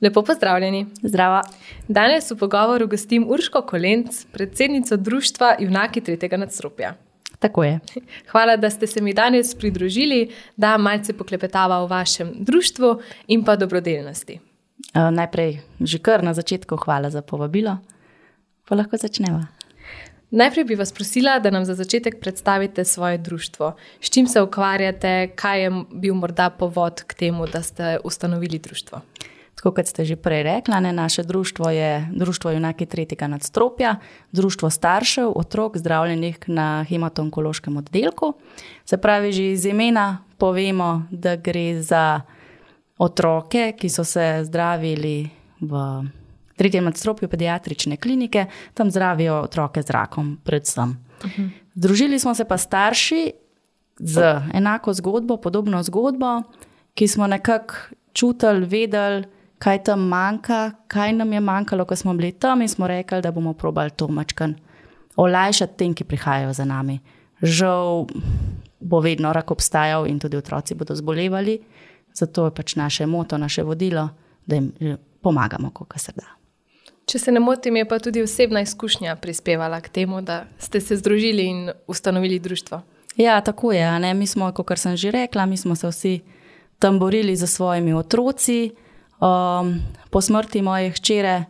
Lepo pozdravljeni. Zdravo. Danes v pogovoru gostim Urško Kolenc, predsednico Društva Junaki tretjega nadstropja. Tako je. Hvala, da ste se mi danes pridružili, da malce poklepetava o vašem društvu in pa dobrodelnosti. Uh, najprej, že kar na začetku, hvala za povabilo. Pa lahko začnemo. Najprej bi vas prosila, da nam za začetek predstavite svoje društvo. S čim se ukvarjate, kaj je bil morda povod k temu, da ste ustanovili društvo? Tako kot ste že prej rekli, ne, naše društvo je Društvo Junaki tretjega nadstropja, društvo staršev, otrok, zdravljenih na hematonkološkem oddelku. Se pravi, že iz imena povemo, da gre za otroke, ki so se zdravili v tretjem nadstropju pediatrične klinike, tam zdravijo otroke z rakom, predvsem. Združili smo se pa starši z enako zgodbo, podobno zgodbo, ki smo nekako čutili, vedeli, kaj tam manjka, kaj nam je manjkalo, ko smo bili tam in smo rekli, da bomo probali to mačkan olajšati tem, ki prihajajo za nami. Žal bo vedno rak obstajal in tudi otroci bodo zbolevali, zato je pač naše moto, naše vodilo, da jim pomagamo, kako se da. Če se ne motim, je pa tudi osebna izkušnja prispevala k temu, da ste se združili in ustanovili društvo. Ja, tako je. Mi smo, kot sem že rekla, mi smo se vsi tam borili za svojimi otroci. Um, po smrti moje hčere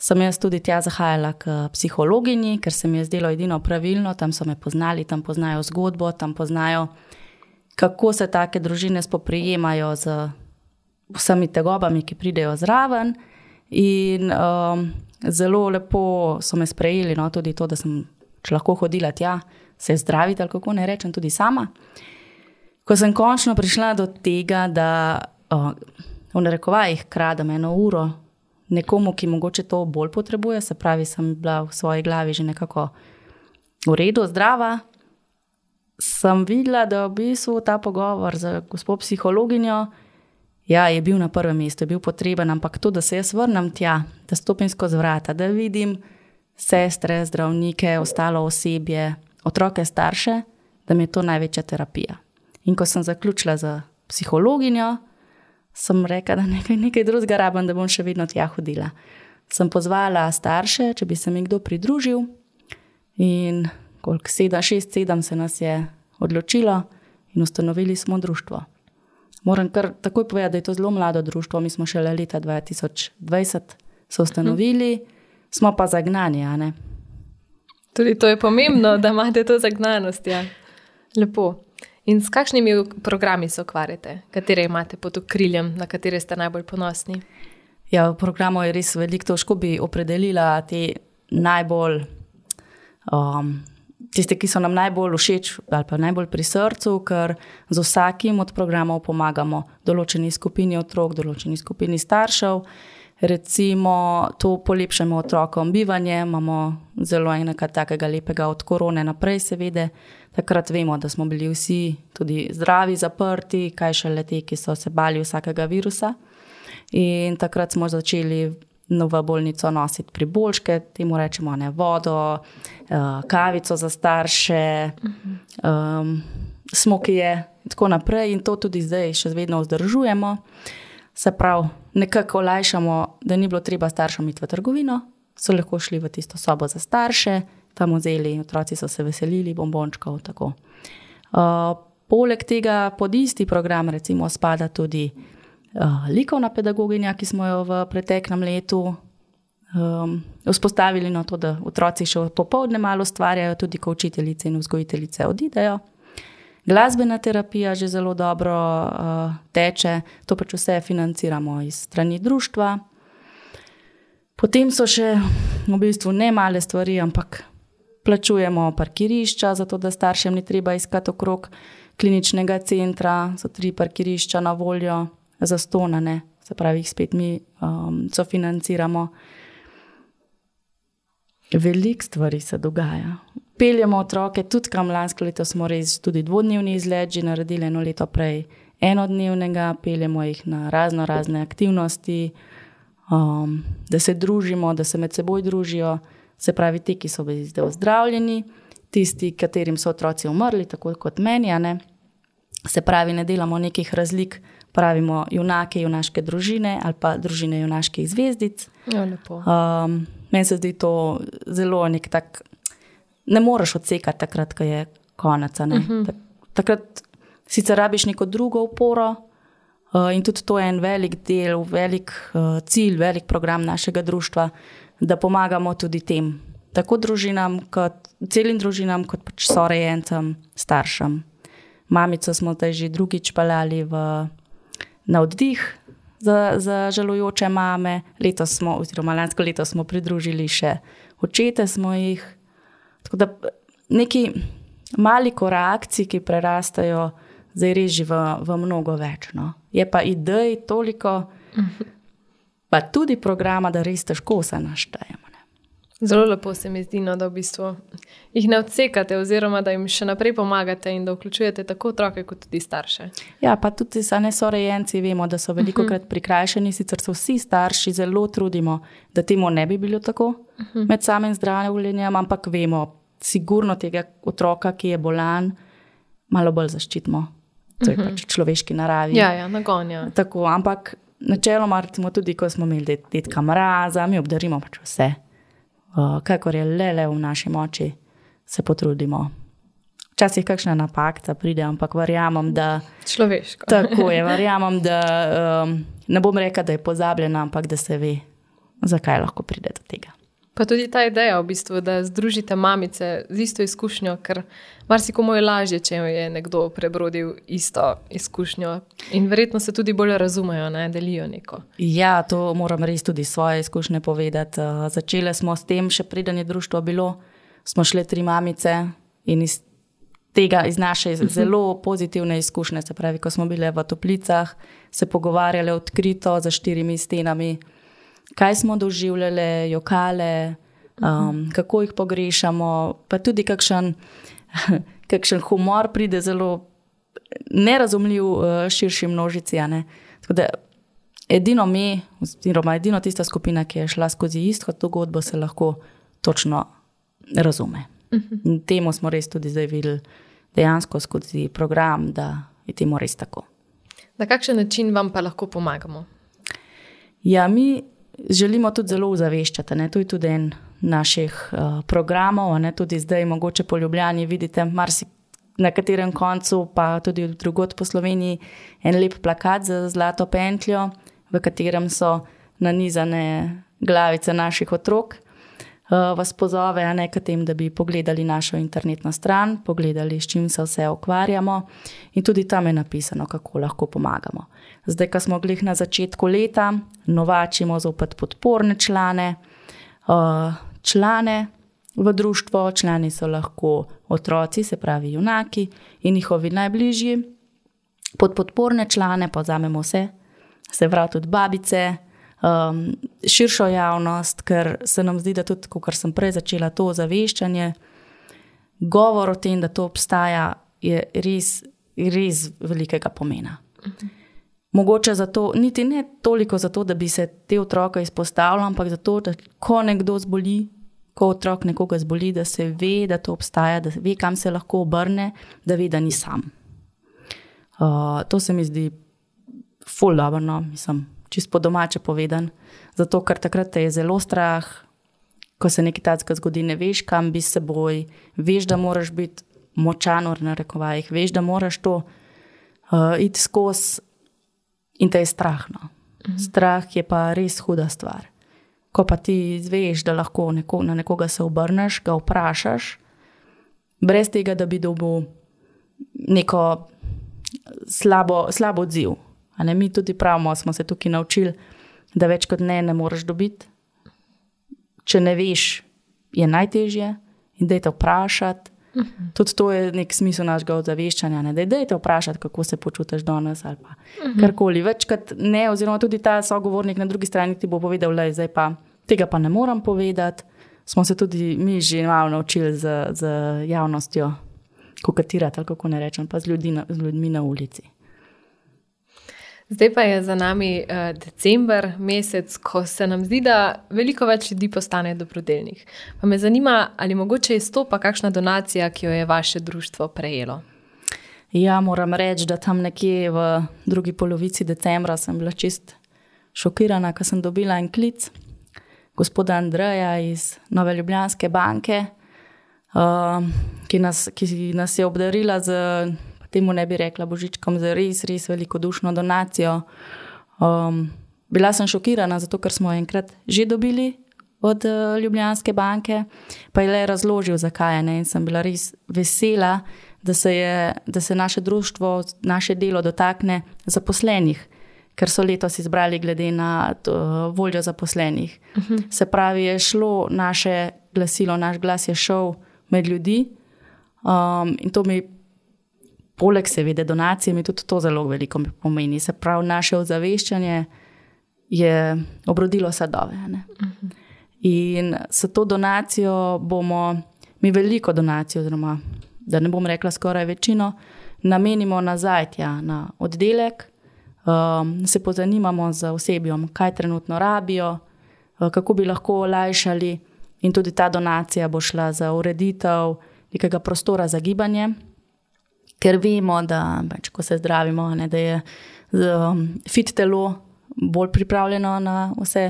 sem jaz tudi tja zahajala k psihologinji, ker se mi je zdelo edino pravilno. Tam so me poznali, tam poznajo zgodbo, tam poznajo, kako se take družine spoprijemajo z vsemi tegobami, ki pridejo zraven. In um, zelo lepo so me sprejeli, no, tudi to, da sem lahko hodila tja, se zdraviti, ali kako ne rečem, tudi sama. Ko sem končno prišla do tega, da uh, v narekovajih kradem eno uro nekomu, ki mogoče to bolj potrebuje, se pravi, sem bila v svoji glavi že nekako v redu, zdrava. Sem videla, da je v bistvu ta pogovor z gospod psihologinjo. Ja, je bil na prvem mestu, je bil potreben, ampak to, da se jaz vrnem tja, da stopim skozi vrata, da vidim sestre, zdravnike, ostalo osebje, otroke, starše, da mi je to največja terapija. In ko sem zaključila z psihologinjo, sem rekla, da nekaj, nekaj drugega rabim, da bom še vedno tja hodila. Sem pozvala starše, če bi se mi kdo pridružil, in koliko sedem, šest, sedem se nas je odločilo, in ustanovili smo društvo. Moram kar takoj povedati, da je to zelo mlado društvo. Mi smo šele leta 2020 se ustanovili, uh -huh. smo pa zagnani. Tudi to je pomembno, da imate to zagnanost. Ja. Lepo. In s kakšnimi programi se ukvarjate, katere imate pod okriljem, na katere ste najbolj ponosni? Ja, v programu je res veliko, težko bi opredelila te najbolj. Um, tiste, ki so nam najbolj všeč ali pa najbolj pri srcu, ker z vsakim od programov pomagamo določeni skupini otrok, določeni skupini staršev. Recimo, to polepšamo otrokom bivanje, imamo zelo enega takega lepega od korone naprej, seveda. Takrat vemo, da smo bili vsi tudi zdravi, zaprti, kaj še le te, ki so se bali vsakega virusa. In takrat smo začeli v bolnico nositi priboljške, temu rečemo ne vodo, uh, kavico za starše, um, smokije in tako naprej. In to tudi zdaj še vedno vzdržujemo. Se pravi, nekako olajšamo, da ni bilo treba staršem iti v trgovino, so lahko šli v tisto sobo za starše, tam vzeli, otroci so se veselili, bombončkov. Uh, poleg tega pod isti program recimo spada tudi uh, likovna pedagoginja, ki smo jo v preteklem letu um, vzpostavili, no to, da otroci še popoldne malo ustvarjajo, tudi ko učiteljice in vzgojiteljice odidejo. Glasbena terapija že zelo dobro uh, teče, to pač vse financiramo iz strani društva. Potem so še v bistvu ne male stvari, ampak plačujemo parkirišča, zato da staršem ni treba iskati okrog kliničnega centra, so tri parkirišča na voljo za stonane, se pravi, jih spet mi um, sofinanciramo. Veliko stvari se dogaja. Peljemo otroke, tudi kam lansko leto smo res tudi dvodnevni izlet, že naredili eno leto prej enodnevnega, peljemo jih na razno razne aktivnosti, um, da se družimo, da se med seboj družijo. Se pravi, ti, ki so bili zdaj ozdravljeni, tisti, katerim so otroci umrli, tako kot meni. Ne? Se pravi, ne delamo nekih razlik pravimo junake, junaške družine ali pa družine junaških zvezdic. Ja, lepo. Um, meni se zdi to zelo nek tak. Ne moreš odsekati takrat, ko je konec. Uh -huh. tak, takrat sicer rabiš neko drugo oporo, uh, in tudi to je en velik del, velik uh, cilj, velik program našega društva, da pomagamo tudi tem, tako družinam, kot celim družinam, kot pač sorejencem, staršem. Mamico smo zdaj že drugič peljali na oddih za, za žalujoče mame, letos smo, oziroma lansko leto smo pridružili še očete, smo jih. Tako da neki mali korakci, ki prerastajo, zdaj reži v, v mnogo več. No. Je pa idej toliko, pa tudi programa, da res težko se naštejemo. Zelo lepo se mi zdi, no, da v bistvu jih ne odsekate, oziroma da jim še naprej pomagate in da vključujete tako otroke, kot tudi starše. Ja, pa tudi za nesorejenci vemo, da so veliko krat prikrajšani, sicer so vsi starši zelo trudimo, da temu ne bi bilo tako med samim zdravljenjem, ampak vemo, sigurno tega otroka, ki je bolan, malo bolj zaščitimo. To je pač človeški naravi. Ja, ja nagonja. Tako, ampak načeloma, tudi ko smo imeli detka mraza, mi obdarimo pač vse kakor je le, le v naši moči, se potrudimo. Včasih kakšna napaka pride, ampak verjamem, da. Človeško. Tako je, verjamem, da um, ne bom rekel, da je pozabljena, ampak da se ve, zakaj lahko pride do tega. Pa tudi ta ideja, v bistvu, da združite mamice z isto izkušnjo, ker marsikomu je lažje, če je nekdo prebrodil isto izkušnjo. In verjetno se tudi bolje razumejo, ne delijo neko. Ja, to moram res tudi svoje izkušnje povedati. Uh, začele smo s tem, še preden je društvo bilo, smo šle tri mamice in iz tega, iz naše zelo pozitivne izkušnje, se pravi, ko smo bile v toplicah, se pogovarjale odkrito za štirimi stenami kaj smo doživljali, jokale, um, kako jih pogrešamo, pa tudi kakšen, kakšen humor pride zelo nerazumljiv uh, širši množici. Edino mi, oziroma edino tista skupina, ki je šla skozi isto dogodbo, se lahko točno razume. In temu smo res tudi zdaj videli, dejansko skozi program, da je temu res tako. Na kakšen način vam pa lahko pomagamo? Ja, mi želimo tudi zelo ozaveščati. To je tudi en naših uh, programov, ne? tudi zdaj, mogoče po Ljubljani, vidite, marsi, na katerem koncu, pa tudi drugot po Sloveniji, en lep plakat za zlato pentljo, v katerem so nanizane glavice naših otrok. Uh, vas pozove ne, k temu, da bi pogledali našo internetno stran, pogledali, s čim se vse ukvarjamo, in tudi tam je napisano, kako lahko pomagamo. Zdaj, ko smo glih na začetku leta, novačimo zopet podporne člane, uh, člane v društvo, člani so lahko otroci, se pravi, junaki in njihovi najbližji. Pod podporne člane pa vzamemo vse, se pravi, tudi babice, um, širšo javnost, ker se nam zdi, da tudi, kot sem prej začela, to ozaveščanje, govor o tem, da to obstaja, je res, res velikega pomena. Mogoče zato, niti ne toliko zato, da bi se te otroke izpostavljali, ampak zato, da ko nekdo zboli, ko otrok nekoga zboli, da se ve, da to obstaja, da ve, kam se lahko obrne, da ve, da ni sam. Uh, to se mi zdi fulano, no? mislim, čisto domače povedan. Zato, ker takrat te je zelo strah, ko se nekaj takega zgodi, ne veš, kam bi se boj, veš, da moraš biti močan, na rekovajih, veš, da moraš to uh, iti skozi in te je strah. No. Mhm. Strah je pa res huda stvar. Ko pa ti izveš, da lahko neko, na nekoga se obrneš, ga vprašaš, brez tega, da bi dobil neko slabo, slabo odziv. Ne, mi tudi pravimo, smo se tukaj naučili, da več kot ne, ne moreš dobiti. Če ne veš, je najtežje in da je to vprašati. -huh. Mhm. Tudi to je nek smisel našega ozaveščanja. Ne? Da je te vprašati, kako se počutiš danes ali uh mhm. -huh. karkoli. Večkrat ne, oziroma tudi ta sogovornik na drugi strani ti bo povedal, da zdaj pa tega pa ne morem povedati. Smo se tudi mi že malo naučili z, z javnostjo koketirati, kako ne rečem, pa z, ljudi z ljudmi na ulici. Zdaj pa je za nami uh, december, mesec, ko se nam zdi, da veliko več ljudi postane dobrodelnih. Pa me zanima, ali mogoče izstopa kakšna donacija, ki jo je vaše društvo prejelo. Ja, moram reči, da tam nekje v drugi polovici decembra sem bila čist šokirana, ko sem dobila en klic gospoda Andreja iz Nove Ljubljanske banke, uh, ki, nas, ki nas je obdarila z, temu ne bi rekla, božičkom, za res, res velikodušno donacijo. Um, bila sem šokirana, zato ker smo enkrat že dobili od uh, Ljubljanske banke, pa je le razložil, zakaj je. In sem bila res vesela, da se, je, da se naše društvo, naše delo dotakne zaposlenih ker so letos izbrali glede na to, voljo zaposlenih. Uh mhm. -huh. Se pravi, je šlo naše glasilo, naš glas je šel med ljudi um, in to mi, poleg seveda donacije, mi tudi to zelo veliko pomeni. Se pravi, naše ozaveščanje je obrodilo sadove. Uh. -huh. In s to donacijo bomo, mi veliko donacijo, oziroma da ne bom rekla skoraj večino, namenimo nazaj tja na oddelek um, se pozanimamo z osebjem, kaj trenutno rabijo, uh, kako bi lahko olajšali, in tudi ta donacija bo šla za ureditev nekega prostora za gibanje, ker vemo, da več, ko se zdravimo, ne, da je um, fit telo bolj pripravljeno na vse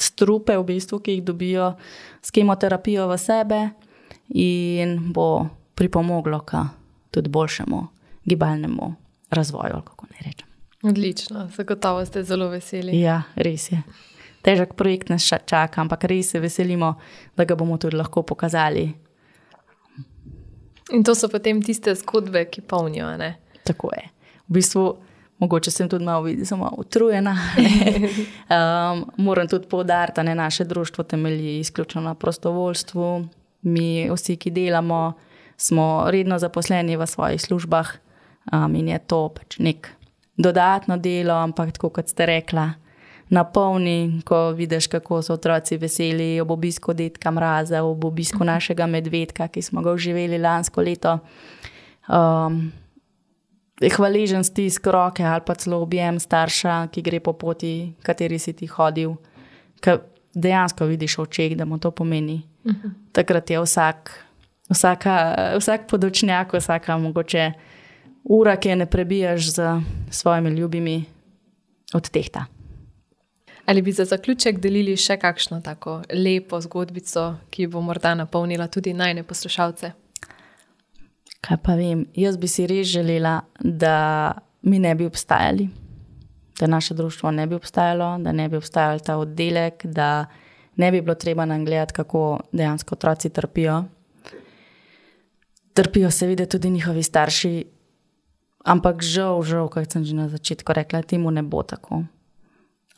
strupe, v bistvu, ki jih dobijo s kemoterapijo v sebe, in bo pripomoglo k tudi boljšemu gibalnemu razvoju, kako ne rečem. Odlično, zagotovo ste zelo veseli. Ja, res je. Težek projekt nas čaka, ampak res se veselimo, da ga bomo tudi lahko pokazali. In to so potem tiste zgodbe, ki polnijo. Ne? Tako je. V bistvu, mogoče sem tudi malo, malo utrujena. um, moram tudi povdariti, da naše društvo temelji izključno na prostovoljstvu. Mi, vsi, ki delamo, smo redno zaposleni v svojih službah um, in je to pač nek dodatno delo, ampak tako kot ste rekla, napolni, ko vidiš, kako so otroci veseli ob obisku detka mraza, ob obisku našega medvedka, ki smo ga uživali lansko leto. Um, hvaležen stisk roke ali pa celo objem starša, ki gre po poti, kateri si ti hodil. Dejansko vidiš v očeh, da mu to pomeni. Uh -huh. Takrat je vsak, vsaka, vsak podočnjak, vsaka mogoče ura, ki je ne prebijaš z svojimi ljubimi, od tehta. Ali bi za zaključek delili še kakšno tako lepo zgodbico, ki bo morda napolnila tudi najne poslušalce? Kaj pa vem, jaz bi si res želela, da mi ne bi obstajali, da naše društvo ne bi obstajalo, da ne bi obstajal ta oddelek, da ne bi bilo treba nam gledati, kako dejansko otroci trpijo. Trpijo seveda tudi njihovi starši, Ampak žal, žal, kot sem že na začetku rekla, temu ne bo tako.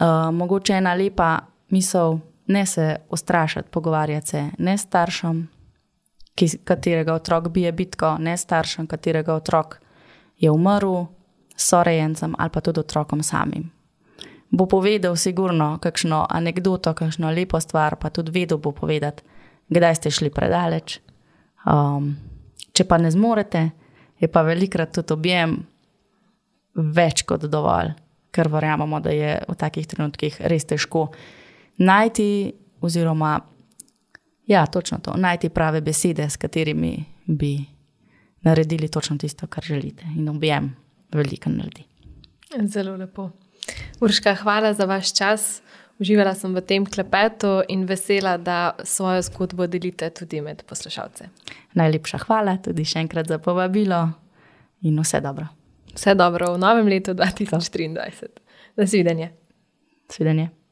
Uh, mogoče ena lepa misel, ne se ustrašiti, pogovarjati se ne staršem, ki, katerega otrok bije bitko, ne staršem, katerega otrok je umrl, sorejencem ali pa tudi otrokom samim. Bo povedal, sigurno, kakšno anegdoto, kakšno lepo stvar, pa tudi vedel bo povedati, kdaj ste šli predaleč. Um, če pa ne zmorete, je pa velikrat tudi objem več kot dovolj, ker verjamemo, da je v takih trenutkih res težko najti, oziroma, ja, točno to, najti prave besede, s katerimi bi naredili točno tisto, kar želite. In objem veliko naredi. Zelo lepo. Urška, hvala za vaš čas. Uživala sem v tem klepetu in vesela, da svojo zgodbo delite tudi med poslušalce. Najlepša hvala tudi še enkrat za povabilo in vse dobro. Vse dobro v novem letu 2023. Nasvidenje. Nasvidenje.